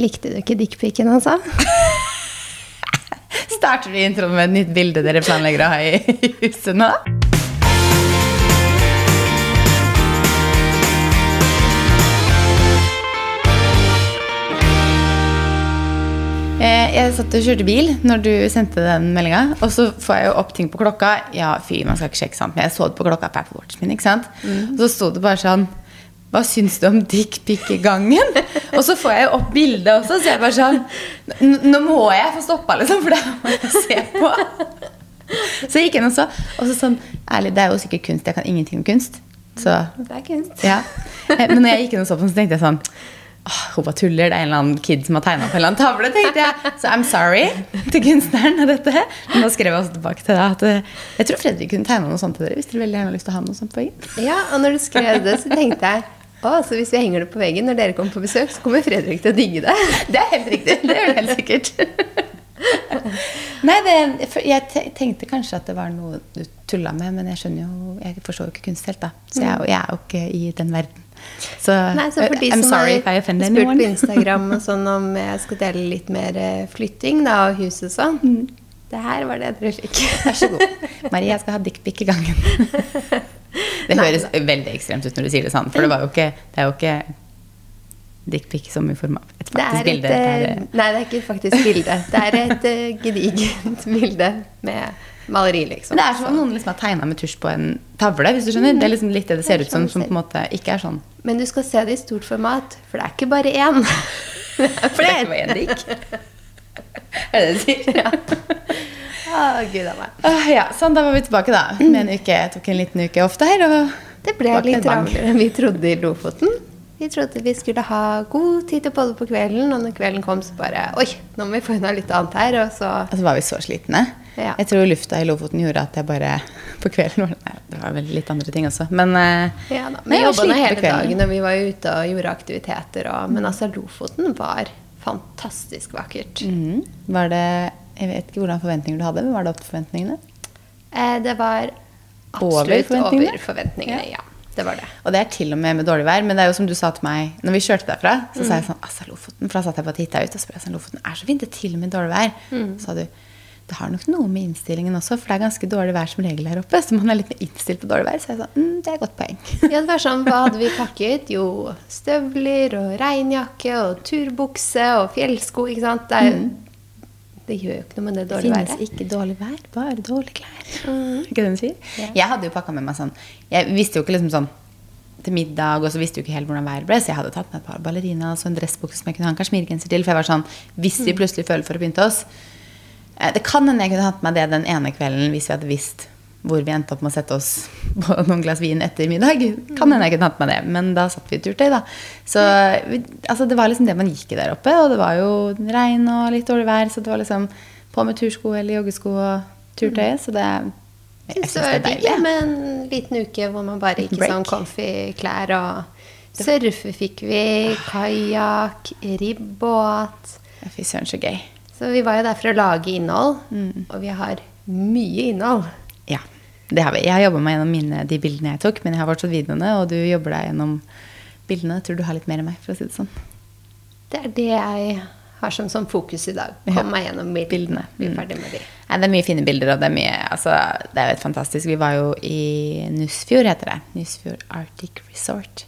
Likte du ikke dickpicen, altså? Starter vi introen med et nytt bilde dere planlegger å ha i huset nå? Eh, Jeg satt og kjørte bil når du sendte den meldinga. Og så får jeg jo opp ting på klokka. Ja, fy, man skal ikke sjekke sant, men jeg så det på klokka på Apple Watchen min. ikke sant? Og så sto det bare sånn Hva syns du om dickpic i gangen? og så får jeg jo opp bildet også, så jeg bare sånn Nå må jeg få stoppa, liksom, for det må jeg se på. Så jeg gikk inn og så. Og så sånn Ærlig, det er jo sikkert kunst. Jeg kan ingenting om kunst. Så Det er kunst. ja. Eh, Men når jeg gikk inn og så på den, så tenkte jeg sånn Åh, hun bare tuller. Det er en eller annen kid som har tegna på en eller annen tavle. tenkte jeg. Så I'm sorry til kunstneren av dette. Men da skrev jeg også tilbake til deg at eh, jeg tror Fredrik kunne tegna noe sånt til dere hvis dere veldig gjerne har lyst til å ha noe sånt på veggen. Ja, og når du skrev det, så tenkte jeg å, så hvis vi henger det på veggen når dere kommer på besøk, så kommer Fredrik til å digge det. Det er helt riktig. Det gjør det helt sikkert. Nei, det, jeg tenkte kanskje at det var noe du tulla med, men jeg skjønner jo Jeg forstår jo ikke kunst helt, da. Så jeg, jo- jeg er jo ikke i den verden. Så, Nei, så for de I'm som sorry if I offend spurt på. Instagram og sånn om jeg skal dele litt mer eh, flytting da, og hus og sånn. Mm. Det her var det dere fikk. Vær så god. Marie, jeg skal ha dickpic i gangen. Det Nei, høres veldig ekstremt ut når du sier det sånn, for det, var jo ikke, det er jo ikke dickpic som i form av et Det faktisk er et, bilde. Det er, eh, nei, det er ikke et faktisk bilde. Det er et eh, gedigent bilde med maleri, liksom. men det er som om noen liksom har tegna med tusj på en tavle. hvis du skjønner. Det er liksom litt det det ser ut som, som på en måte ikke er sånn. Men du skal se det i stort format, for det er ikke bare én. Det For det er ikke flere. bare én dick. Er det det du sier? Ja. Å, gud a meg. Åh, ja, sånn, da var vi tilbake, da. Med en uke. Jeg tok en liten uke ofte her. Det ble litt travlere enn vi trodde i Lofoten. Vi trodde vi skulle ha god tid til bolle på kvelden, og når kvelden kom, så bare Oi, nå må vi få unna litt annet her. Og så altså, var vi så slitne. Ja. Jeg tror lufta i Lofoten gjorde at jeg bare På kvelden var det Nei, det var vel litt andre ting også. Men eh, Ja da. Vi jobba hele dagen, og vi var ute og gjorde aktiviteter. Og, men altså, Lofoten var fantastisk vakkert. Mm. Var det Jeg vet ikke hvordan forventninger du hadde, men var det opp til forventningene? Eh, det var Over absolutt forventningene? over forventningene. Ja. det var det. Og det er til og med med dårlig vær. Men det er jo som du sa til meg når vi kjørte derfra. Så Mm. sa jeg sånn Altså, Lofoten. For da satt jeg bare og titta ut, og så ble jeg sånn Lofoten er så fint. Det er til og med dårlig vær. Mm. Så sa du det har nok noe med innstillingen også, for det er ganske dårlig vær som regel her oppe. Så man er litt innstilt på dårlig vær. Så jeg sa mm, det er et godt poeng. Ja, det var sånn, Hva hadde vi pakket? Jo, støvler og regnjakke og turbukse og fjellsko. ikke sant? Det, er, det gjør jo ikke noe med det Det finnes været. ikke dårlig vær, bare dårlige klær. Mm. Ikke det hun sier? Ja. Jeg hadde jo pakka med meg sånn Jeg visste jo ikke liksom sånn til middag, og så visste jo ikke helt hvordan været ble, så jeg hadde tatt med et par ballerinas og en dressbukse som jeg kunne ha en kasjmirgenser til. For jeg var sånn Hvis vi plutselig føler for å pynte oss Det kan hende jeg kunne hatt med meg det den ene kvelden hvis vi hadde visst hvor vi endte opp med å sette oss på noen glass vin etter middag. Kan hende jeg kunne hatt med det, men da satt vi i turtøy, da. Så altså, det var liksom det man gikk i der oppe, og det var jo regn og litt dårlig vær, så det var liksom på med tursko eller joggesko og turtøyet, så det jeg synes det er deilig. Ja. med en liten uke hvor man bare gikk i sånn comfy klær. Og surfe fikk vi, kajakk, ribbåt. Fy søren, så gøy. Så vi var jo der for å lage innhold, Mm. og vi har mye innhold. Ja, det har vi. Jeg har jobba meg gjennom mine, de bildene jeg tok, men jeg har fortsatt videoene, og du jobber deg gjennom bildene. Jeg tror du har litt mer enn meg, for å si det sånn. Det er det jeg har som, som fokus i dag. Ja. Kom meg gjennom bildene. Bildene. Bli Mm. ferdig med de. Nei, det er mye fine bilder, og det er mye altså, Det er jo helt fantastisk. Vi var jo i Nussfjord, heter det. Nussfjord Arctic Resort.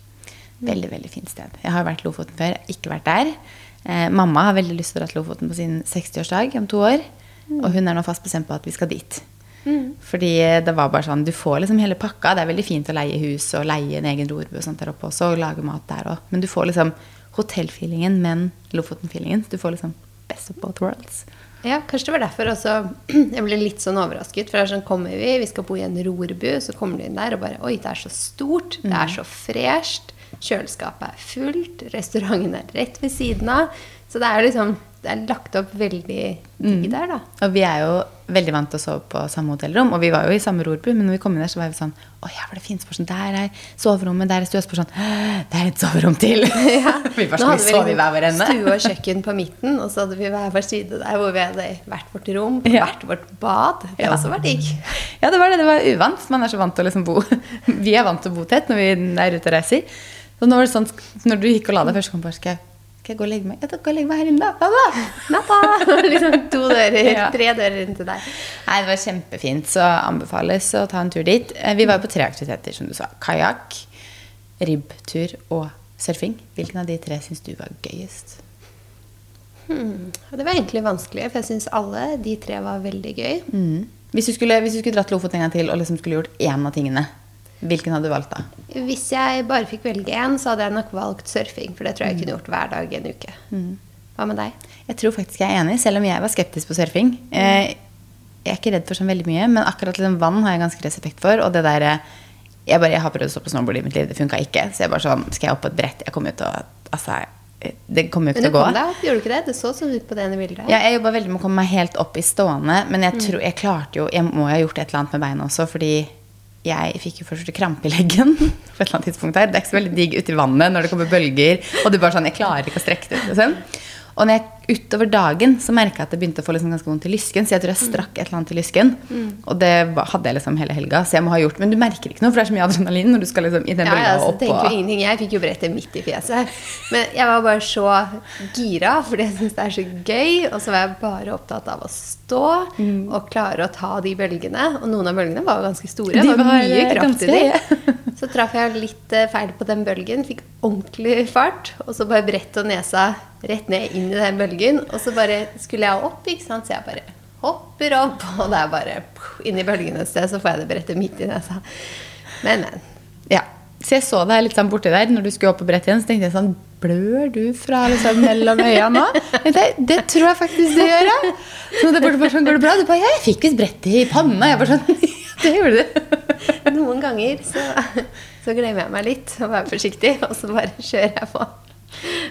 Veldig, veldig fint sted. Jeg har vært i Lofoten før, ikke vært der. Eh, mamma har veldig lyst til å dra til Lofoten på sin 60-årsdag om to år. Og hun er nå fast bestemt på at vi skal dit. Fordi det var bare sånn, du får liksom hele pakka. Det er veldig fint å leie hus og leie en egen rorbu og sånt der oppe også, og lage mat der òg. Men du får liksom hotellfeelingen, men Lofoten-feelingen. Du får liksom best of both worlds. Ja, kanskje det var derfor også jeg ble litt sånn overrasket. For det er sånn, kommer vi, vi skal bo i en rorbu, så kommer du inn der og bare Oi, det er så stort, det er så fresht. Kjøleskapet er fullt, restauranten er rett ved siden av. Så det er liksom det er lagt opp veldig digg der, da. Og vi er jo veldig vant til å sove på samme hotellrom, og vi var jo i samme rorbu, men når vi kom inn der, så var vi sånn Å ja, var det fint spørsmål? Der er soverommet, der er stuesporsmål. Sånn, det er et soverom til! vi bare Nå vi i liksom hver vår ende. stue og kjøkken på midten, og så hadde vi hver vår side der hvor vi hadde hvert vårt rom, Ja. hvert vårt bad. Det Ja. også var digg. Ja, det var det. Det var uvant. Man er så vant til å liksom bo Vi er vant til å bo tett når vi er ute og reiser. Så nå var det sånn, når du gikk og la deg først, kom på skal jeg, gå og legge meg? Ja, da går jeg og legger meg her inne, da. Da. Natta! liksom to dører, Ja. tre dører inn til deg. Nei, det var kjempefint, så anbefales å ta en tur dit. Eh, Vi var jo på tre aktiviteter, som du sa. Kajakk, ribbtur og surfing. Hvilken av de tre syns du var gøyest? Hmm. Det var egentlig vanskelig, for jeg syns alle de tre var veldig gøy. Mm. Hvis, du skulle, hvis du skulle dratt Lofoten en gang til og liksom skulle gjort én av tingene, hvilken hadde du valgt da? Hvis jeg bare fikk velge én, så hadde jeg nok valgt surfing. For det tror jeg jeg kunne gjort hver dag i en uke. Hva med deg? Jeg tror faktisk jeg er enig, selv om jeg var skeptisk på surfing. Eh, Jeg er ikke redd for sånn veldig mye, men akkurat liksom vann har jeg ganske respekt for. Og det der, eh, jeg, bare, jeg har prøvd å stå på snowboard i mitt liv, det funka ikke. Så jeg bare sånn, skal jeg opp på et brett? Jeg kommer jo til å altså, eh, Det kommer jo ikke til å gå. Men du kom deg opp, gjorde du ikke det? Det så sånn ut på det ene bildet. Ja, jeg jobba veldig med å komme meg helt opp i stående, men jeg tror jeg klarte jo Jeg må jo ha gjort et eller annet med beina også, fordi jeg fikk jo først krampe i leggen på et eller annet tidspunkt her. Det er ikke så veldig digg uti vannet når det kommer bølger, og du bare sånn Jeg klarer ikke å strekke det ut, sånn, Og når jeg utover dagen så merka jeg at det begynte å få liksom ganske vondt i lysken. Så jeg tror jeg strakk et eller annet i lysken. Og det hadde jeg liksom hele helga. Så jeg må ha gjort Men du merker ikke noe, for det er så mye adrenalin når du skal liksom i den Ja, bølga altså, opp og ingenting. Jeg fikk jo brettet midt i fjeset. Men jeg var bare så gira, fordi jeg syns det er så gøy. Og så var jeg bare opptatt av å stå og klare å ta de bølgene. Og noen av bølgene var jo ganske store. Mm. De var var, mye eh, kraft i de. Så traff jeg litt eh, feil på den bølgen. Fikk ordentlig fart. Og så bare brett og nesa rett ned inn i den bølgen. Og så bare skulle jeg opp, ikke sant. Så jeg bare hopper opp, og det er bare inni inn i bølgen et sted, så får jeg det brettet midt i nesa. Men, men. Ja. Så jeg så deg litt sånn borti der når du skulle opp på brettet igjen. Så tenkte jeg sånn Blør du fra liksom mellom øya nå? Tenkte, det tror jeg faktisk det gjør, Jeg. Så det bare sånn, går det bra? Du bare Ja, jeg fikk visst brettet i panna. Jeg bare sånn det gjorde du. Noen ganger så, så glemmer jeg meg litt og er forsiktig, og så bare kjører jeg på.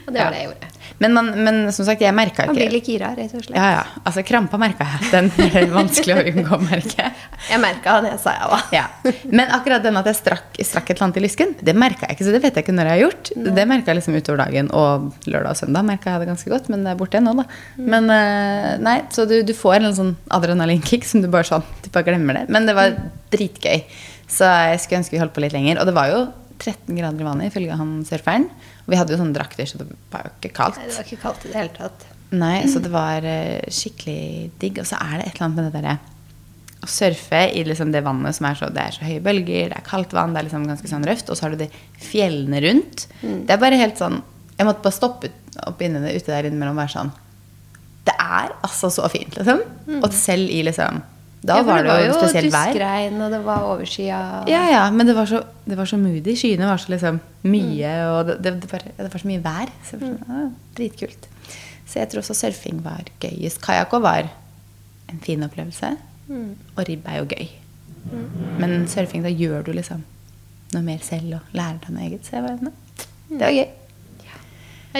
Og det var det jeg gjorde. Men, man, men som sagt, jeg merka Man blir ikke litt gira, rett og slett. Ja, ja. Altså, krampa merka jeg. Den er vanskelig å unngå å merke. Jeg merka nesa, jeg òg. Ja. Men akkurat den at jeg strakk, strakk et eller annet i lysken, det merka jeg ikke. Så det vet jeg ikke når jeg har gjort. Det merka jeg liksom utover dagen. Og lørdag og søndag merka jeg det ganske godt, men det er borte nå, da. Men eh, nei, så du, du får en sånn adrenalinkick som du bare sånn Du bare glemmer det. Men det var dritgøy. Så jeg skulle ønske vi holdt på litt lenger. Og det var jo 13 grader i vannet ifølge han surferen. Og vi hadde jo sånne drakter, så det var jo ikke kaldt. Nei, det var ikke kaldt i det hele tatt. Nei, så det var eh, skikkelig digg. Og så er det et eller annet med det derre å surfe i liksom det vannet som er så Det er så høye bølger, det er kaldt vann, det er liksom ganske sånn røft, og så har du de fjellene rundt. Det er bare helt sånn Jeg måtte bare stoppe opp inne, ute der innimellom og være sånn Det er altså så fint, liksom. Og selv i liksom Da Ja, var det jo spesielt vær. Det var jo duskregn, og det var overskya. Ja, ja, men det var så, det var så moody. Skyene var så liksom mye, og det, det, var, det var så mye vær. Så var sånn, ah, dritkult. Så jeg tror også surfing var gøyest. Kajakk var en fin opplevelse. Og ribb er jo gøy. Men surfing, da gjør du liksom noe mer selv og lærer deg noe eget. Så jeg var, nei, det var gøy. Ja.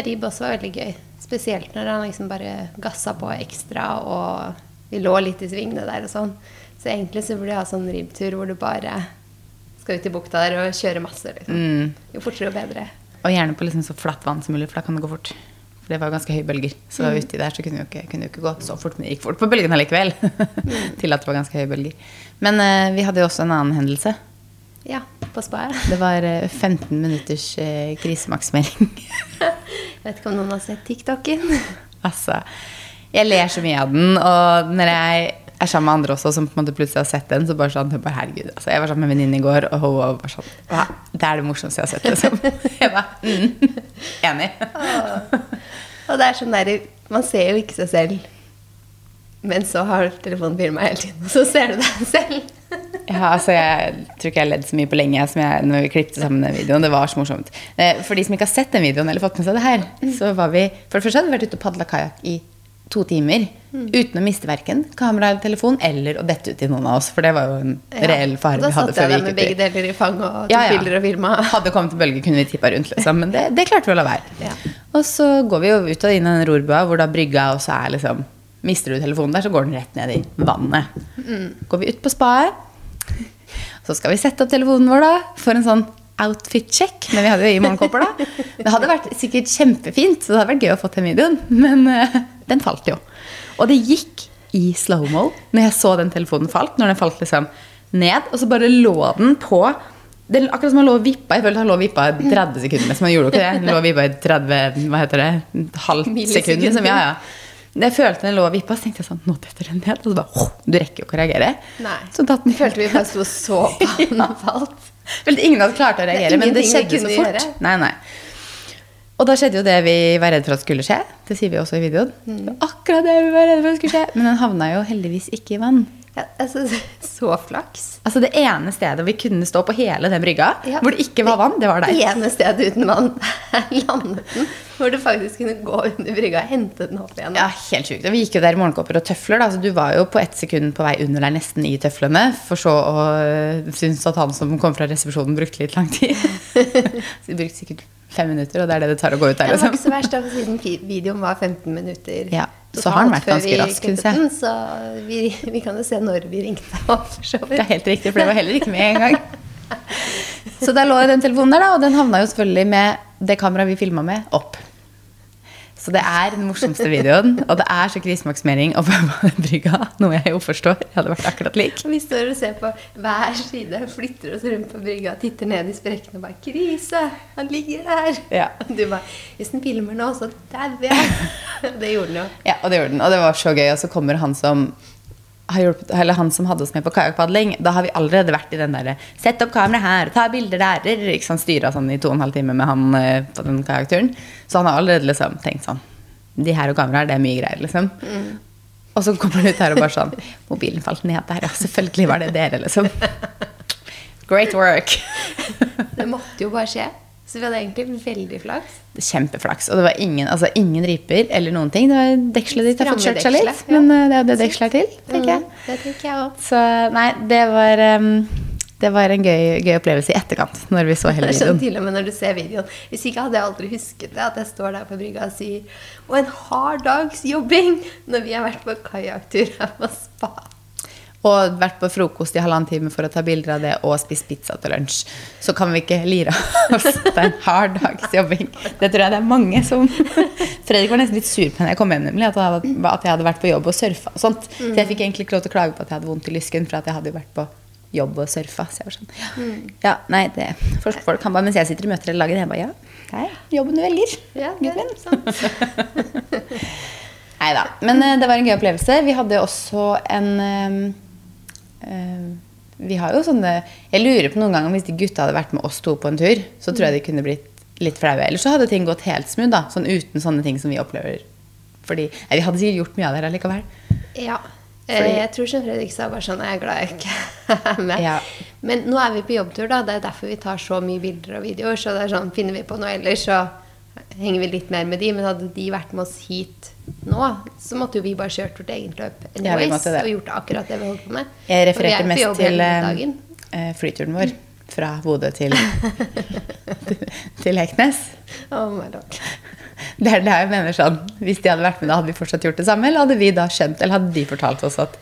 Ribb også var veldig gøy. Spesielt når han liksom bare gassa på ekstra, og vi lå litt i svingene der og sånn. Så egentlig så burde jeg ha sånn ribbtur hvor du bare skal ut i bukta der og kjøre masse. Liksom. Mm. Jo fortere, jo bedre. Og gjerne på liksom så flatt vann som mulig, for da kan det gå fort. For det var ganske høye bølger. Så uti der så kunne jo ikke, kunne jo ikke gått så fort, men det gikk fort på bølgene likevel. Til at det var ganske høye bølger. Men uh, vi hadde jo også en annen hendelse. Ja, på spaet. Det var eh, 15 minutters eh, krisemaksimering. Jeg vet ikke om noen har sett TikTok-en. altså, jeg ler så mye av den, og når jeg er sammen med andre også som på en måte plutselig har sett den, så bare sånn, bare, herregud, altså, Jeg var sammen med en venninne i går, og hun var bare sånn «Hva? Det er det morsomste jeg har sett. Liksom. Jeg bare, mm, Enig. Og det er sånn derre Man ser jo ikke seg selv, men så har telefonen filma hele tiden, og så ser du deg selv. Ja, altså Jeg tror ikke jeg har ledd så mye på lenge som jeg, når vi klippet sammen den videoen. Det var så morsomt. Eh, For de som ikke har sett den videoen, eller fått med seg det her, så var vi For det første hadde vi vært ute og padla kajakk i to timer uten å miste verken kamera eller telefon eller å dette ut til noen av oss. For det var jo en reell fare før vi hadde satt jeg der med begge deler i fang og tok Ja, ja. bilder og filma. Hadde kommet til bølge, kunne vi tippa rundt, liksom. Men det, det klarte vi å la være. Ja. Og så går vi jo ut og inn i den rorbua hvor da brygga også er liksom Mister du telefonen der, så går den rett ned i vannet. Går vi ut på spaet, så skal vi sette opp telefonen vår da for en sånn outfit-check. Men vi hadde jo i morgenkåper, da. Det hadde vært sikkert kjempefint, så det hadde vært gøy å få til videoen. Men eh, den falt jo. Og det gikk i slow-mo når jeg så den telefonen falt. Når den falt liksom ned, og så bare lå den på det er akkurat som han lå og vippa. Jeg følte han lå og vippa i 30 sekunder. Men han gjorde ikke det. Han lå og vippa i 30, hva heter det, halvt sekund. Liksom. Ja, ja. Jeg følte den lå og vippa, så tenkte jeg sånn Nå detter den ned. Og så bare «Åh, Du rekker jo ikke å reagere. Nei. Så tatt den Følte vi bare sto og så på den falt. Følte ingen hadde klart å reagere, men det skjedde så fort. Nei, nei. Og da skjedde jo det vi var redd for at skulle skje. Det sier vi også i videoen. Mm. Akkurat det vi var redde for at skulle skje. Men den havna jo heldigvis ikke i vann. Ja, altså, så flaks. Altså Det ene stedet vi kunne stå på hele den brygga, Ja. hvor det ikke var vann, det var Det der. ene stedet uten vann. er landet den. Hvor du faktisk kunne gå under brygga og hente den opp igjen. Ja, helt sjukt. Og vi gikk jo der i morgenkåper og tøfler. Da. Så du var jo på ett sekund på vei under der, nesten i tøflene. For så å synes at han som kom fra resepsjonen, brukte litt lang tid. så de brukte sikkert fem minutter, og det er det det tar å gå ut der. Det var Liksom. ikke så verst, da, siden videoen var 15 minutter. Ja, så har den vært ganske rask, syns jeg. Den, så vi, vi kan jo se når vi ringte opp. for så Det er helt riktig, for det var heller ikke med en gang. Så der lå den telefonen der, da, og den havna jo selvfølgelig med det kameraet vi filma med, opp. Så det er den morsomste videoen, og det er så krisemaksimering den brygga. Noe jeg jo forstår. Jeg hadde vært akkurat lik. Vi står og ser på hver side, flytter oss rundt på brygga, titter ned i sprekken og bare 'Krise! Han ligger der!' Ja. Og du bare 'Hvis den filmer nå, så dauer jeg'. Det gjorde den jo. Ja, og det gjorde den. Og det var så gøy. Og så kommer han som har hjulpet, eller han som hadde oss med på kajakkpadling. Da har vi allerede vært i den derre Sett opp kamera her, ta bilder der. Ikke sant, Styra sånn i to og en halv time med han eh, på den kajakkturen. Så han har allerede liksom tenkt sånn De her og kameraer, det er mye greier, liksom. Og så kommer han ut her og bare sånn Mobilen falt ned der, ja. Selvfølgelig var det dere, liksom. Great work. Det måtte jo bare skje. Så vi hadde egentlig veldig flaks. Kjempeflaks. Og det var ingen, altså, ingen riper eller noen ting. Det var dekselet ditt har fått kjørt seg litt. Ja. Men eh, det er det dekselet er til, tenker jeg. Mm, det tenker jeg også. Så nei, det var, um, det var en gøy, gøy opplevelse i etterkant, når vi så hele sånn videoen. til og med når du ser videoen. Hvis ikke hadde jeg aldri husket det, at jeg står der på brygga og sier Og en hard dags jobbing når vi har vært på kajakktur her på spa. Og vært på frokost i halvannen time for å ta bilder av det, og spist pizza til lunsj. Så kan vi ikke lire av oss. Det er en hard dags jobbing. Det tror jeg det er mange som Fredrik var nesten litt sur på henne jeg kom hjem, nemlig. At, jeg hadde, vært på jobb og surfa og sånt. Så jeg fikk egentlig ikke lov til å klage på at jeg hadde vondt i lysken, for at jeg hadde jo vært på jobb og surfa. Så jeg var sånn Ja, ja nei, det folk, folk kan bare Mens jeg sitter i møter eller lager, jeg bare Ja, det er jobben du velger. Ja, gutten min. Nei da. Men eh, det var en gøy opplevelse. Vi hadde også en eh, Vi har jo sånne Jeg lurer på noen ganger hvis de gutta hadde vært med oss to på en tur, så tror jeg de kunne blitt litt flaue. Eller så hadde ting gått helt smooth, da. Sånn uten sånne ting som vi opplever. Fordi nei, Vi hadde sikkert gjort mye av det her allikevel. Ja. Fordi- Eh, Jeg tror som Fredrik sa, bare sånn Jeg er glad jeg ikke er med. Ja. Men nå er vi på jobbtur, da. Det er derfor vi tar så mye bilder og videoer. Så det er sånn, finner vi på noe ellers, så henger vi litt mer med de. Men hadde de vært med oss hit nå, så måtte jo vi bare kjørt vårt eget løp Ja, anyways, det. og gjort akkurat det vi holdt på med. Jeg er refererte mest til eh, eh, flyturen vår fra Bodø til, til Heknes. Oh my lord. Det er det jeg mener sånn Hvis de hadde vært med, da hadde vi fortsatt gjort det samme? Eller hadde vi da skjønt, eller hadde de fortalt oss at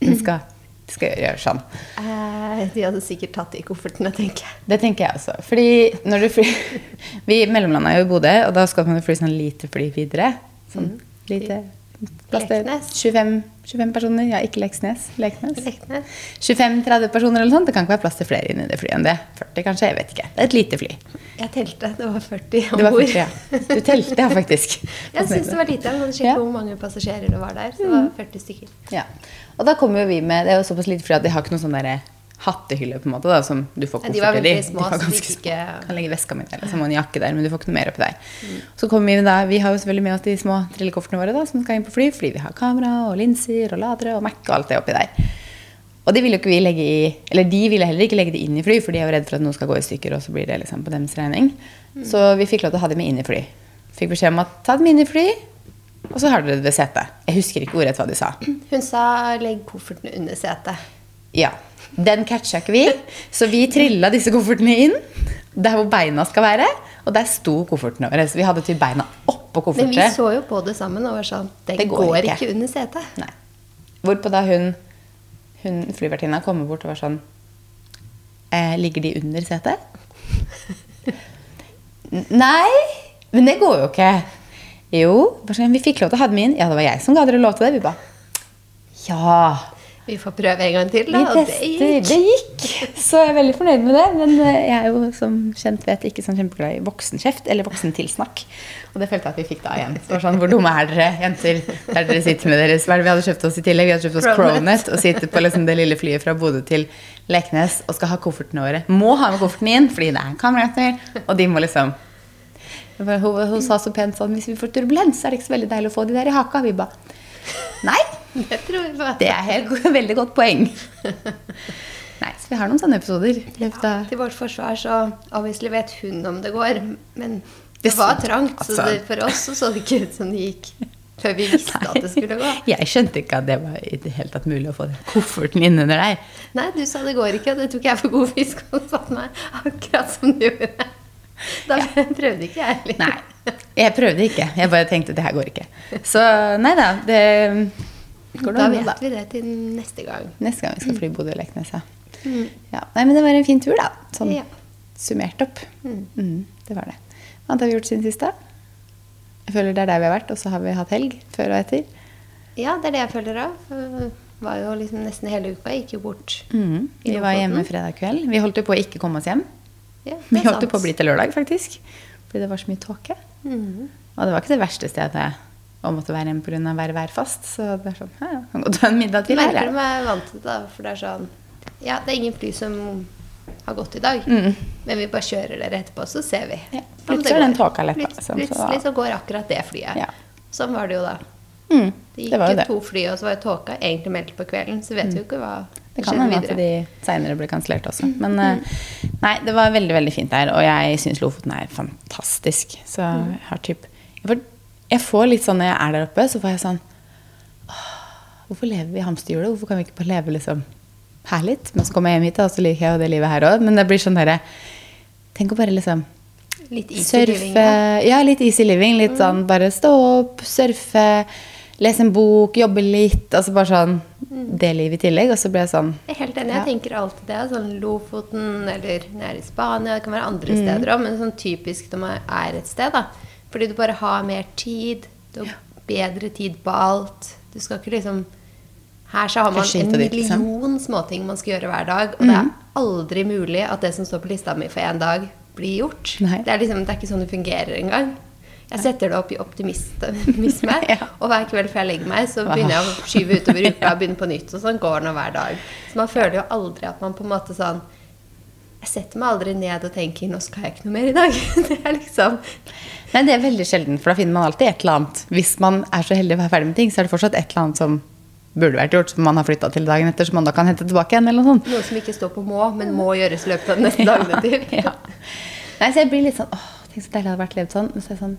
vi skal, skal gjøre sånn? Eh, de hadde sikkert tatt de koffertene, tenker jeg. Det tenker jeg også. Fordi når du fly Vi mellomlanda jo i Bodø, og da skal man jo fly sånn lite fly videre. Sånn lite plass til Leknes. 25, 25 personer. Ja, ikke Leksnes. Leknes. Leknes. 25-30 personer eller sånt. Det kan ikke være plass til flere inni det flyet enn det. 40 kanskje, jeg vet ikke. Det er et lite fly. Jeg telte. Det var 40 Det var om bord. 40, ja. Du telte, ja, faktisk. Jeg syns det var lite. Men sjekk Ja. hvor mange passasjerer det var der. Så det var 40 stykker. Ja. Og da kommer jo vi med Det er jo såpass lite fly at de har ikke noe sånn derre hattehylle på en måte da, som du får Nei, de var i. veldig små, De var så de små. ikke- Kan legge veska mi der, liksom, og en jakke der, men du får ikke noe mer oppi der. Så kommer vi da, vi har jo selvfølgelig med oss de små trillekoffertene våre da, som skal inn på fly, fordi vi har kamera og linser og ladere og Mac og alt det oppi der. Og de ville jo ikke vi legge i, eller de ville heller ikke legge det inn i fly, for de er jo redd for at noe skal gå i stykker, og så blir det liksom på deres regning. Så vi fikk lov til å ha dem med inn i fly. Fikk beskjed om at ta dem inn i fly, og så har dere det ved setet. Jeg husker ikke ordrett hva de sa. Hun sa 'legg kofferten under setet'. Ja. Den catcha ikke vi, så vi trilla disse koffertene inn der hvor beina skal være. Og der sto koffertene våre. Så vi hadde til beina oppå Men vi så jo på det sammen og var sånn Det, Det går går, ikke. ikke. under setet. Nei. Hvorpå da hun, hun flyvertinna kommer bort og var sånn eh, Ligger de under setet? Nei, men det går jo ikke. Jo, sånn, vi fikk lov til å ha dem inn. Ja, det var jeg som ga dere lov til det. Vi bare Ja. Vi får prøve en gang til, da. Vi Og det gikk. Det gikk. Så jeg er veldig fornøyd med det. Men eh, jeg er jo som kjent vet ikke sånn kjempeglad i voksenkjeft eller voksentilsnakk. Og det følte jeg at vi fikk da igjen. Så sånn, Hvor dumme er dere, jenter? Der dere sitter med deres Hva er det vi hadde kjøpt oss i tillegg? Vi hadde kjøpt oss Cronet. Og sitter på liksom det lille flyet fra Bodø til Leknes og skal ha koffertene våre. Må ha med kofferten inn fordi det er kamerater, og de må liksom hun, hun sa så pent sånn Hvis vi får turbulens, er det ikke så veldig deilig å få de der i haka. Vi ba Nei, Det tror jeg på. det er et veldig godt poeng. Nei, så vi har noen sånne episoder. Ja, Til vårt forsvar så obviously vet hun om det går, men Det var trangt. Så det, for oss så, så det ikke ut som det gikk før vi visste at det skulle gå. Jeg skjønte ikke at det var i det hele tatt mulig å få kofferten inn under der. Nei, du sa det går ikke, og det tok jeg for god fisk og satte meg akkurat som du gjorde. Da prøvde ikke jeg heller. Nei, jeg prøvde ikke. Jeg bare tenkte det her går ikke. Så nei da, det Da vet da. vi det til neste gang. Neste gang vi skal fly Bodø-Leknes, ja. ja. Nei, men det var en fin tur, da. Sånn Ja. summert opp. Mm, det var det. Hva annet har vi gjort siden sist, da? Jeg føler det er der vi har vært, og så har vi hatt helg før og etter. Ja, det er det jeg føler. For Var jo liksom nesten hele uka. Gikk jo bort. Mm. Vi var hjemme fredag kveld. Vi holdt jo på å ikke komme oss hjem. Ja, Vi holdt jo på å bli til lørdag, faktisk. Fordi det var så mye tåke. Mhm. Og det var ikke det verste stedet å måtte være hjemme pga. være værfast. Så det er sånn, ja, ja, kan godt ta en middag til her. Merker du meg vant til det, da, for det er sånn Ja, det er ingen fly som har gått i dag, Mm. men vi bare kjører dere etterpå, så ser vi. Ja, plutselig er den tåka letta, Plut- liksom, så- Plutselig så går akkurat det flyet. Ja. Sånn var det jo da. Mm, Det gikk det jo det. to fly, og så var jo tåka egentlig meldt på kvelden, så vet vi jo ikke hva Det kan hende at de seinere ble kansellert også. Men eh, nei, det var veldig veldig fint der. Og jeg syns Lofoten er fantastisk. Så jeg har typ jeg får, jeg får litt sånn når jeg er der oppe, så får jeg sånn Hvorfor lever vi i hamsterhjulet? Hvorfor kan vi ikke bare leve liksom her litt? Men så kommer jeg hjem hit, og så liker jeg jo det livet her òg. Men det blir sånn derre Tenk å bare liksom Litt easy living, Surfe ja. Mm. Ja, litt easy living. Litt sånn bare stå opp, surfe, lese en bok, jobbe litt. Altså bare sånn Mm. det livet i tillegg. Og så ble jeg sånn Jeg er helt enig. Ja. Jeg tenker alltid det. Sånn Lofoten eller nede i Spania. Det kan være andre Mm. steder òg, men sånn typisk når man er et sted. da. Fordi du bare har mer tid. Du har bedre tid på alt. Du skal ikke liksom Her så har man en million småting man skal gjøre hver dag, og det er aldri mulig at det som står på lista mi for én dag, blir gjort. Det er liksom, det er ikke sånn det fungerer engang. Jeg setter det opp i optimisme, Ja. og hver kveld før jeg legger meg, så begynner jeg å skyve utover uka og begynne på nytt. Og sånn går det nå hver dag. Så man føler jo aldri at man på en måte sånn Jeg setter meg aldri ned og tenker 'nå skal jeg ikke noe mer i dag'. Det er liksom Nei, det er veldig sjelden, for da finner man alltid et eller annet. Hvis man er så heldig å være ferdig med ting, så er det fortsatt et eller annet som burde vært gjort, som man har flytta til dagen etter, som man da kan hente tilbake igjen, eller noe sånt. noe som ikke står på må, men må gjøres i løpet av de neste dagen etter. ja. Nei, så jeg blir litt sånn åh, tenk så deilig det hadde vært levd sånn. Men så, er sånn,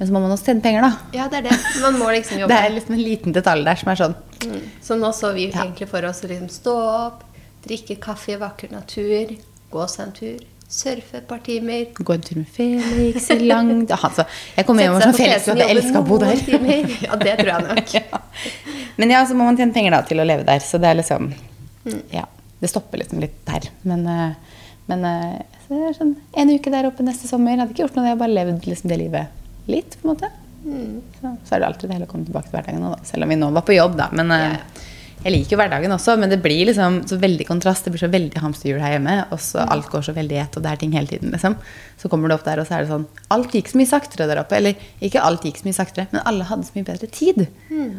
men så må man også tjene penger, da. Ja, det er det. Man må liksom jobbe. Det er liksom en liten detalj der som er sånn Mm. Så nå så vi Ja. egentlig for oss å liksom stå opp, drikke kaffe i vakker natur, gå seg en tur, surfe et par timer. Gå en tur med Felix i lang altså, Jeg kommer hjem og sånn Felix hadde jobbe elska å bo der. Ja, det tror jeg nok. ja. Men ja, så må man tjene penger da til å leve der. Så det er liksom Ja. Det stopper liksom litt der. Men, eh, men eh, så det sånn en uke der oppe neste sommer. Hadde ikke gjort noe, jeg har bare levd liksom det livet litt, på en måte. Så, så er det alltid deilig å komme tilbake til hverdagen nå, da. Selv om vi nå var på jobb, da. Men eh, ja. Jeg liker jo hverdagen også, men det blir liksom så veldig kontrast. Det blir så veldig hamsterhjul her hjemme, og så alt går så veldig i ett, og det er ting hele tiden, liksom. Så kommer du opp der, og så er det sånn Alt gikk så mye saktere der oppe. Eller ikke alt gikk så mye saktere, men alle hadde så mye bedre tid.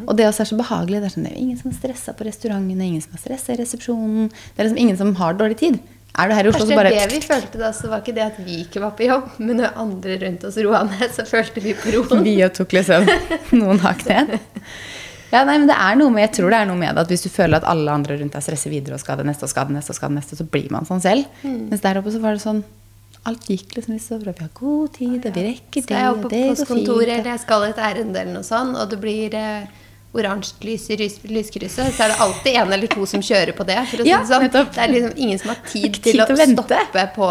Og det også er så behagelig. Det er sånn, det er ingen som stressa på restaurantene, ingen som har stressa i resepsjonen. Det er liksom ingen som har dårlig tid. Er du her i Oslo, Kanskje så bare det vi følte da, så var ikke det at vi ikke var på jobb, men når andre rundt oss roa ned, så følte vi på roen. Vi tok liksom noen hakk ned. Ja, nei, men det er noe med, Jeg tror det er noe med det at hvis du føler at alle andre rundt deg stresser videre og skal det neste og skal det neste, og skal det neste, så blir man sånn selv. Mm. Mens der oppe så var det sånn Alt gikk liksom så bra. Vi har god tid, og vi rekker det. det, jeg det på postkontoret, eller jeg skal et ærend eller noe sånt, og det blir eh, oransje lys i lyskrysset, så er det alltid en eller to som kjører på det. For å si Ja, det sånn. Det er liksom ingen som har tid Ikke til tid å å stoppe på,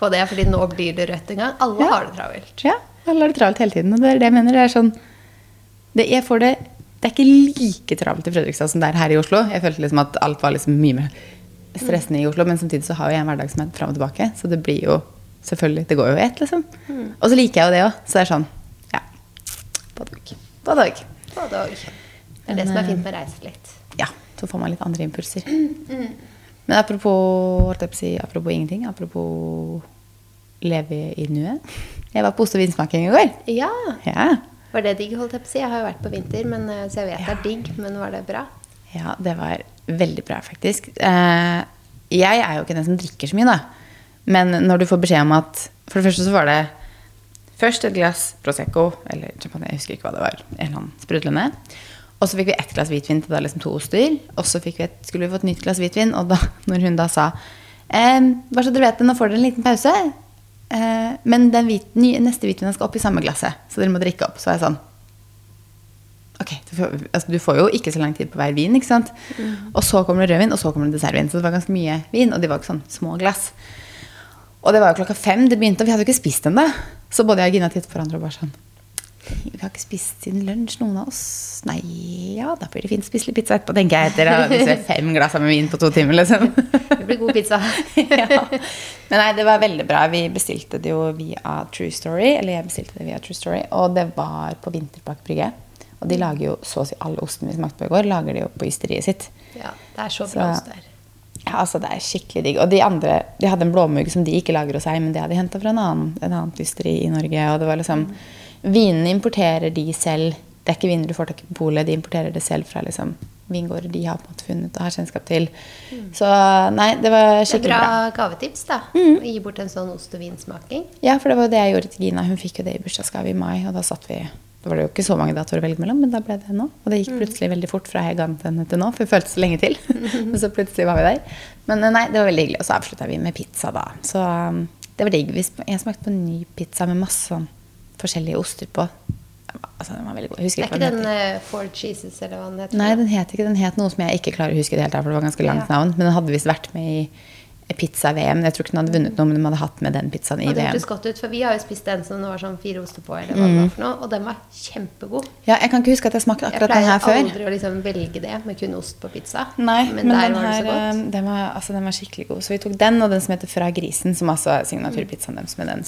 på det, fordi nå blir det rødt en gang. Alle Ja. har det travelt. Ja, alle har det travelt hele tiden. Og det er det jeg mener. Det er sånn det, jeg får det, det er ikke like travelt i Fredrikstad som det er her i Oslo. Jeg følte liksom at alt var liksom mye mer stressende i Oslo, men samtidig så har jo jeg en hverdag som er fram og tilbake. Så det blir jo selvfølgelig Det går jo i ett, liksom. Og så liker jeg jo det òg. Så det er sånn Ja. På dag. På dag. På dag. Det er det Men, som er eh, fint med å reise litt. Ja, Så får man litt andre impulser. Men apropos, holdt jeg på å si, apropos ingenting, apropos leve i nuet. Jeg var på ost- og vinsmaking i går. Ja. Ja. Var det digg, holdt jeg på å si? Jeg har jo vært på vinter, men, eh, så jeg vet det er digg. Men var det bra? Ja, det var veldig bra, faktisk. Eh, jeg er jo ikke den som drikker så mye, da. Men når du får beskjed om at For det første så var det først et glass Prosecco, eller champagne, jeg husker ikke hva det var. En eller annen sprudlende. Og så fikk vi ett glass hvitvin til da liksom to oster. Og så vi et, skulle vi få et nytt glass hvitvin, og da når hun da sa ehm, Bare så dere vet det, nå får dere en liten pause. Eh, men den hvit, nye, neste hvitvinen skal opp i samme glasset, så dere må drikke opp. Så er jeg sånn Ok, du får, altså, du får jo ikke så lang tid på hver vin, ikke sant? Og så kommer det rødvin, og så kommer det dessertvin. Så det var ganske mye vin, og de var ikke sånn små glass. Og det var jo klokka fem det begynte, og vi hadde jo ikke spist ennå. Så både jeg og Gina tittet på hverandre og bare sånn Vi har ikke spist siden lunsj, noen av oss. Nei, ja, da blir det fint å spise litt pizza etterpå, tenker jeg. Etter å vi spist fem glass med vin på to timer, liksom. Det blir god pizza. ja. Men nei, det var veldig bra. Vi bestilte det jo via True Story. Eller jeg bestilte det via True Story. Og det var på Vinterpark Brygge. Og de lager jo så å si alle ostene vi smakte på i går, lager de jo på ysteriet sitt. Ja, det er så bra Så- ost der. Ja, altså Det er skikkelig digg. Og de andre de hadde en blåmugg som de ikke lager hos seg, men det hadde de henta fra en annen, en annen ysteri i Norge. Og det var liksom Vinene importerer de selv. Det er ikke viner du får tak i på polet, de importerer det selv fra liksom vingårder de har på en måte funnet og har kjennskap til. Så nei, det var Det er skikkelig bra bra. gavetips, da. Å gi bort en sånn ost- og vinsmaking. Ja, for det var jo det jeg gjorde til Gina. Hun fikk jo det i bursdagsgave i mai, og da satt vi Da var det jo ikke så mange datoer å velge mellom, men da ble det nå. Og det gikk plutselig veldig fort fra jeg ga den til henne til nå, for det føltes lenge til. Men så plutselig var vi der. Men eh, nei, det var veldig hyggelig. Og så avslutta vi med pizza, da. Så um, det var digg. Jeg smakte på en ny pizza med masse sånn forskjellige oster på. Altså, den var veldig god. Jeg Det er ikke den den uh, Four Cheeses, eller hva den heter? Nei, den het ikke Den het noe som jeg ikke klarer å huske det helt, for det var ganske langt Ja. navn. Men den hadde visst vært med i pizza-VM. Jeg tror ikke den hadde vunnet noe, men de hadde hatt med den pizzaen i Og det hørtes godt ut, for vi har jo spist den som det var sånn fire oster på, eller hva det var for noe, og den var kjempegod. Ja, jeg kan ikke huske at jeg smakte akkurat den her før. Jeg pleier aldri å liksom velge det med kun ost på pizza. Nei, men, der den var her eh, den var, altså, den var skikkelig god. Så vi tok den, og den som heter Fra grisen, som altså er signaturpizzaen deres med den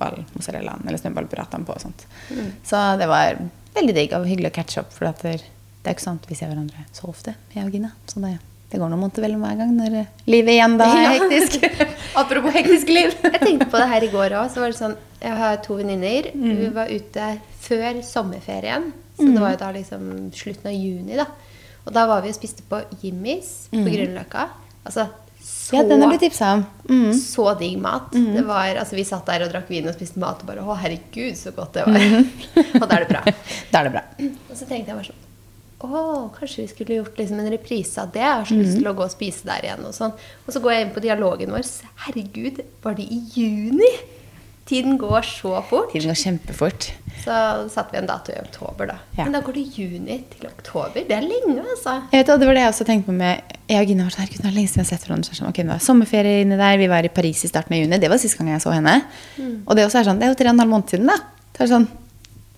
snøballmozzarellaen eller snøballburrataen på og sånt. Mm. Så det var veldig digg og hyggelig å catche up, for det, er ikke sant vi ser hverandre så ofte, jeg og Gina. Så det, det går noen måneder mellom hver gang når eh, livet igjen da er Ja. hektisk. Apropos hektisk liv. Jeg tenkte på det her i går òg. Så var det sånn Jeg har to venninner. Mm. Vi var ute før sommerferien. Så det var jo da liksom slutten av juni, da. Og da var vi og spiste på Jimmys på Grünerløkka. Altså så, Mm. Ja, den har blitt tipsa om. Mm. så digg mat. Det var, altså Vi satt der og drakk vin og spiste mat og bare Å, herregud, så godt det var. Mm. og da er det bra. Da er det bra. Og så tenkte jeg bare sånn Å, kanskje vi skulle gjort liksom en reprise av det. Jeg har så lyst til å gå og spise der igjen. Og sånn. Og så går jeg inn på dialogen vår. Herregud, var det i juni? Tiden går så fort. Tiden går kjempefort. Så satte vi en dato i oktober, da. Ja. Men da går det juni til oktober. Det er lenge, altså. Jeg vet, og Det var det jeg også tenkte på med Jeg og Gina var sånn, herregud, det er lenge siden vi har sett hverandre. Er det sånn, ok, det var sommerferie inne der, Vi var i Paris i starten av juni. Det var siste gang jeg så henne. Og det også er sånn, det er jo tre og en halv måned siden, da. Det er sånn,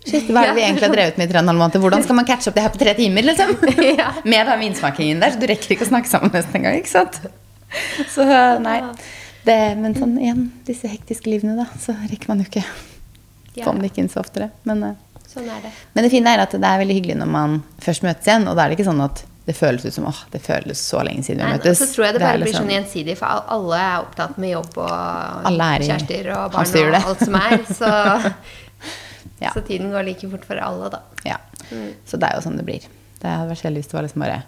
Shit, hva er det vi egentlig har drevet med i tre og en halv måned? Hvordan skal man catche opp det her på tre timer? liksom? Ja. Med den vinsmakingen der, så du rekker ikke å snakke sammen nesten engang. ikke sant? Så nei. Det, men sånn igjen, disse hektiske livene, da, så rekker man jo ikke Ja. få den ikke inn så oftere. Men, eh, Sånn er det. men det fine er at det er veldig hyggelig når man først møtes igjen, og da er det ikke sånn at det føles ut som åh, det føles så lenge siden vi Nei, møtes. så tror jeg det bare blir liksom- sånn gjensidig, for alle er opptatt med jobb og er kjærester og barn og alt som er. Så, Ja. så tiden går like fort for alle, da. Ja. Så det er jo sånn det blir. Det hadde vært kjedelig hvis det var liksom bare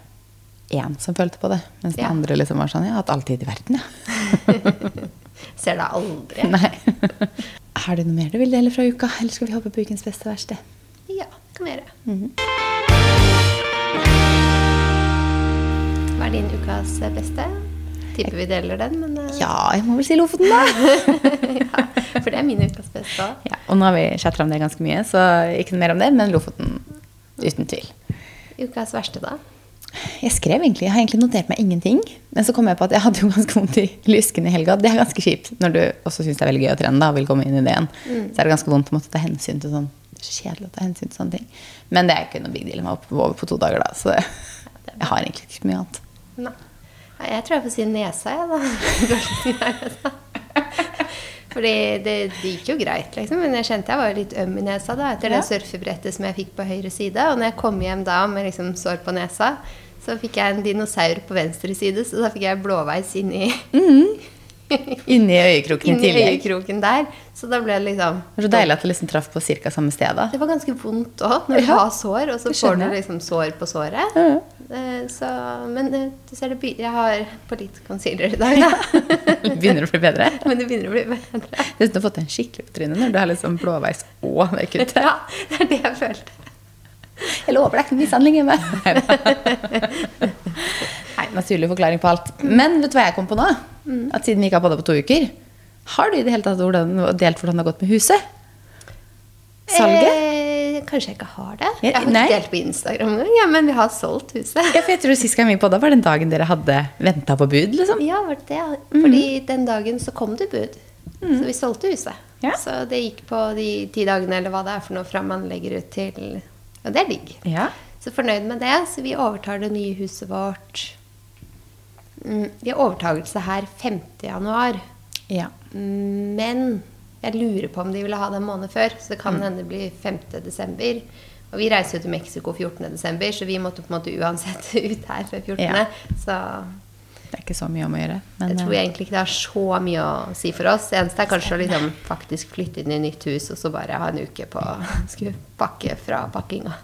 én som følte på det, mens den Ja. andre liksom var sånn Jeg har hatt all tid i verden, jeg. Ser deg aldri. Nei. Har du noe mer du vil dele fra uka, eller skal vi hoppe på ukens beste og verste? Ja, det kan vi gjøre. Mhm. Hva er din ukas beste? Tipper vi deler den, men eh, Ja, jeg må vel si Lofoten, da. ja, For det er min ukas beste òg. Ja, og nå har vi chatta om det ganske mye, så ikke noe mer om det, men Lofoten uten tvil. Ukas verste, da? Jeg skrev egentlig, jeg har egentlig notert meg ingenting. Men så kom jeg på at jeg hadde jo ganske vondt i lysken i helga. Det er ganske kjipt når du også syns det er veldig gøy å trene da, og vil komme inn i det igjen. Så er det ganske vondt å måtte ta hensyn til sånn kjedelig å ta hensyn til sånne ting. Men det er ikke noe big deal. Jeg var over på to dager da, så jeg har egentlig ikke så mye annet. Nei. Jeg tror jeg får si nesa, jeg, da. Fordi det, det gikk jo greit, liksom. Men jeg kjente jeg var litt øm i nesa da, etter Ja. det surfebrettet som jeg fikk på høyre side. Og når jeg kom hjem da med liksom sår på nesa, så fikk jeg en dinosaur på venstre side, så da fikk jeg blåveis inni, Inni øyekroken i inni tillegg. øyekroken der. Så da ble det liksom Det var så deilig at det liksom traff på ca. samme sted. da. Det var ganske vondt òg, når du Ja, har sår, og så får du liksom sår på såret. Ja. Eh, Så, men eh, du ser det Jeg har på litt concealer i dag, da. Det begynner å bli bedre. Men det begynner å bli bedre. Du har fått en skikkelig på trynet når du har liksom blåveis og det kuttet. Ja, det er det jeg følte. Jeg lover det er ikke mishandling hjemme. Nei, naturlig forklaring på alt. Men vet du hva jeg kom på nå? At siden vi ikke har podda på to uker, har du i det hele tatt hvordan, delt hvordan det har gått med huset? Salget? Eh, kanskje jeg ikke har det? Jeg har nei. ikke delt på Instagram engang, ja, men vi har solgt huset. Ja, for jeg tror Sist gang vi podda, var den dagen dere hadde venta på bud. liksom. Ja, var det det? Fordi den dagen så kom det bud. Så vi solgte huset. Ja. Så det gikk på de ti dagene eller hva det er for noe fra man legger ut til Og det er digg. Ja. Så fornøyd med det. Så vi overtar det nye huset vårt mm, Vi har overtagelse her 5. januar. ja. Men jeg lurer på om de ville ha det en måned før, så det kan hende det blir 5. desember. Og vi reiser jo til Mexico 14. desember, så vi måtte på en måte uansett ut her før 14. Ja. Så Det er ikke så mye om å gjøre. Men jeg tror eh, egentlig ikke det har så mye å si for oss. Det eneste er kanskje å liksom faktisk flytte inn i nytt hus og så bare ha en uke på å pakke fra pakkinga.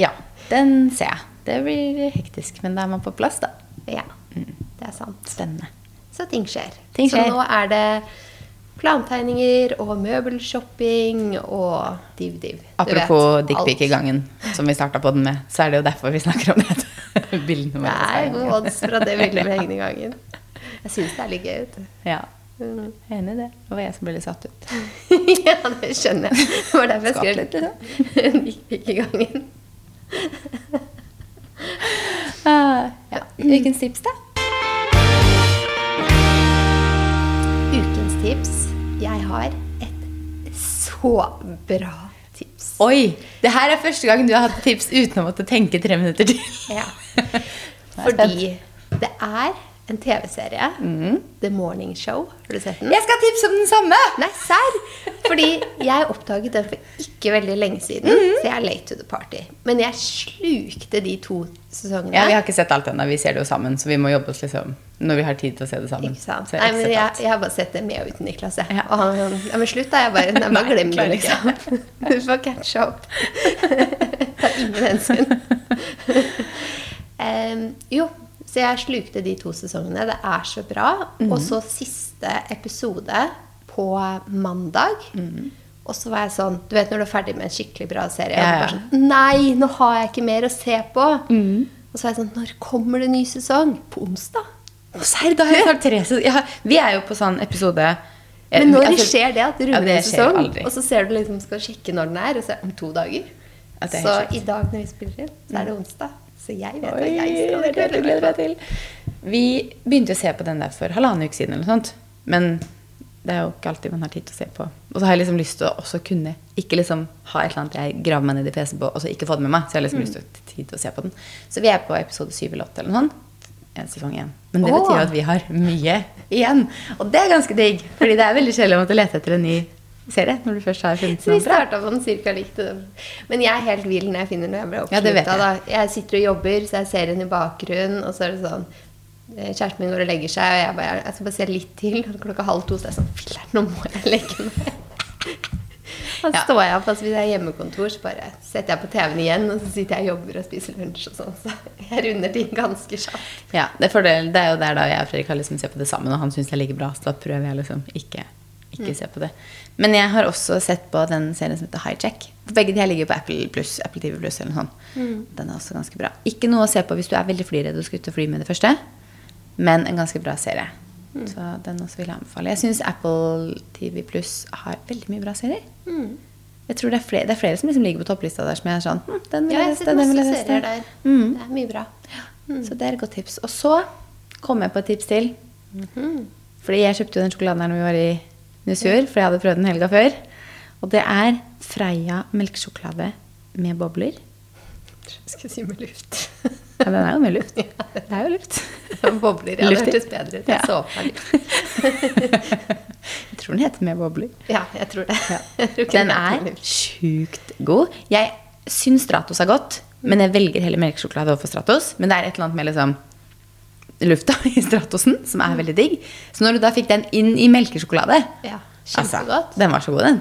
ja, den ser jeg. Det blir hektisk, men da er man på plass, da. Ja, det er sant. Spennende. Så ting skjer. Ting skjer. Så nå er det plantegninger og møbelshopping og div-div. Apropos dickpic i gangen, som vi starta på den med, så er det jo derfor vi snakker om det. Bildene Det våre. er gode odds for at det bildet blir hengende i gangen. Jeg syns det er litt gøy. vet du. Ja, Mm. enig i det. Det var jeg som ble litt satt ut. ja, det skjønner jeg. Det var derfor jeg skrev litt Gikk i gangen. uh, ja. Ukens tips, da? Ukens tips. Jeg har et så bra. Oi! Det her er første gang du har hatt tips uten å måtte tenke tre minutter til. Ja. Fordi det er en TV-serie. The Morning Show. Har du sett den? Jeg skal tipse om den samme! Nei, serr! Fordi jeg oppdaget den for ikke veldig lenge siden. Så jeg er late to the party. Men jeg slukte de to sesongene. Ja, Vi har ikke sett alt ennå. Vi ser det jo sammen, så vi må jobbe oss liksom når vi har tid til å se det sammen. Ikke sant? Jeg Nei, men jeg, jeg har bare sett det med og uten Niklas. Jeg. Ja. Og han sånn Ja, men slutt, da. Jeg bare, jeg bare glem det, liksom. Du får catch up. Ta ingen hensyn. um, jo, så jeg slukte de to sesongene. Det er så bra. Mm. Og så siste episode på mandag. Mm. Og så var jeg sånn Du vet når du er ferdig med en skikkelig bra serie, Ja, ja. sånn Nei, nå har jeg ikke mer å se på. Mm. Og så er jeg sånn Når kommer det ny sesong? På onsdag? Serr, da har jeg snart tre sesonger. ja, Vi er jo på sånn episode Men når altså, skjer det at det ja, en sesong, og så ser du liksom skal sjekke når den er, og så er det om to dager? Er så i dag når vi spiller inn, så er det onsdag. Så jeg vet Oi, at jeg skal det gleder gleder meg til. Vi begynte å se på den der for halvannen uke siden, eller noe sånt. Men det er jo ikke alltid man har tid til å se på. Og så har jeg liksom lyst til å også kunne Ikke liksom ha et eller annet jeg graver meg ned i PC på, og så ikke få det med meg. Så jeg har liksom lyst til tid til å se på den. Så vi er på episode syv eller åtte eller noe sånt. En sesong igjen. Men det betyr jo at vi har mye igjen. Og det er ganske digg. Fordi det er veldig kjedelig å måtte lete etter en ny serie når du først har funnet Så vi noe bra. starta på den cirka likt. Men jeg er helt vill når jeg finner noe jeg ble Ja, det vet oppslutta. da. Jeg sitter og jobber, så jeg ser den i bakgrunnen, og så er det sånn eh, Kjæresten min går og legger seg, og jeg bare Jeg skal bare se litt til. Og klokka halv to så er jeg sånn Filler'n, nå må jeg legge meg. Da Ja. står jeg opp, altså hvis jeg er hjemmekontor, så bare setter jeg på TV-en igjen, og så sitter jeg og jobber og spiser lunsj og sånn. Så jeg runder ting ganske kjapt. Ja, det er, fordel, det er jo der da jeg og Fredrik har liksom sett på det sammen, og han syns det ligger bra, så da prøver jeg liksom ikke, ikke se på det. Men jeg har også sett på den serien som heter Hijack. Begge de her ligger på Apple, Plus, Apple TV Plus eller noe sånt. Den er også ganske bra. Ikke noe å se på hvis du er veldig flyredd og skal ut og fly med det første, men en ganske bra serie. Så den også vil jeg anbefale. Jeg syns Apple TV Plus har veldig mye bra serier. Jeg tror det er flere, det er flere som liksom ligger på topplista der som jeg er sånn hm, Den vil Ja, jeg har sett den vil jeg serier der. Mm. Det er mye bra. Så det er et godt tips. Og så kom jeg på et tips til. Fordi jeg kjøpte jo den sjokoladen her når vi var i Nusfjord, for jeg hadde prøvd den helga før. Og det er Freia melkesjokolade med bobler. Jeg skal si med luft. Ja, den er jo med luft. Det er jo luft. Bobler. Ja, det hørtes bedre ut. Jeg Ja. så på meg. Jeg tror den heter med bobler. Ja, jeg tror det. Den er sjukt god. Jeg syns Stratos er godt, Men jeg velger heller melkesjokolade overfor Stratos. Men det er et eller annet med liksom lufta i Stratosen som er veldig digg. Så når du da fikk den inn i melkesjokolade Ja, altså. Den var så god, den.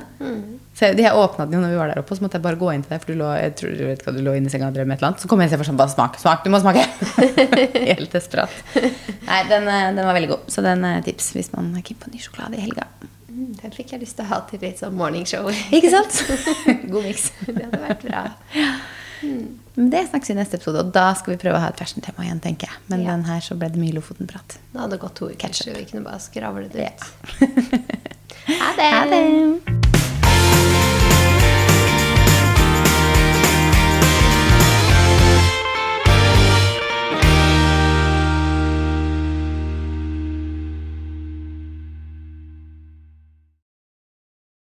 Så jeg, åpna den jo når vi var der oppe, så måtte jeg bare gå inn til deg, for du lå, jeg tror, du vet hva, du lå inne i senga og drev med et eller annet. Så kom jeg og sa sånn, bare smak, smak, du må smake. Helt desperat. Nei, den, eh, den var veldig god. Så den er tips hvis man er keen på ny sjokolade i helga. Mm, Den fikk jeg lyst til å ha til litt sånn morningshow. Ikke sant? God miks. Det hadde vært bra. Men det snakkes i neste episode, og da skal vi prøve å ha et fashion-tema igjen, tenker jeg. Men Ja. den her så ble det mye Lofoten-prat. Da hadde det gått to uker, så vi kunne bare skravle det Ja. ut. Ha det! Ha det!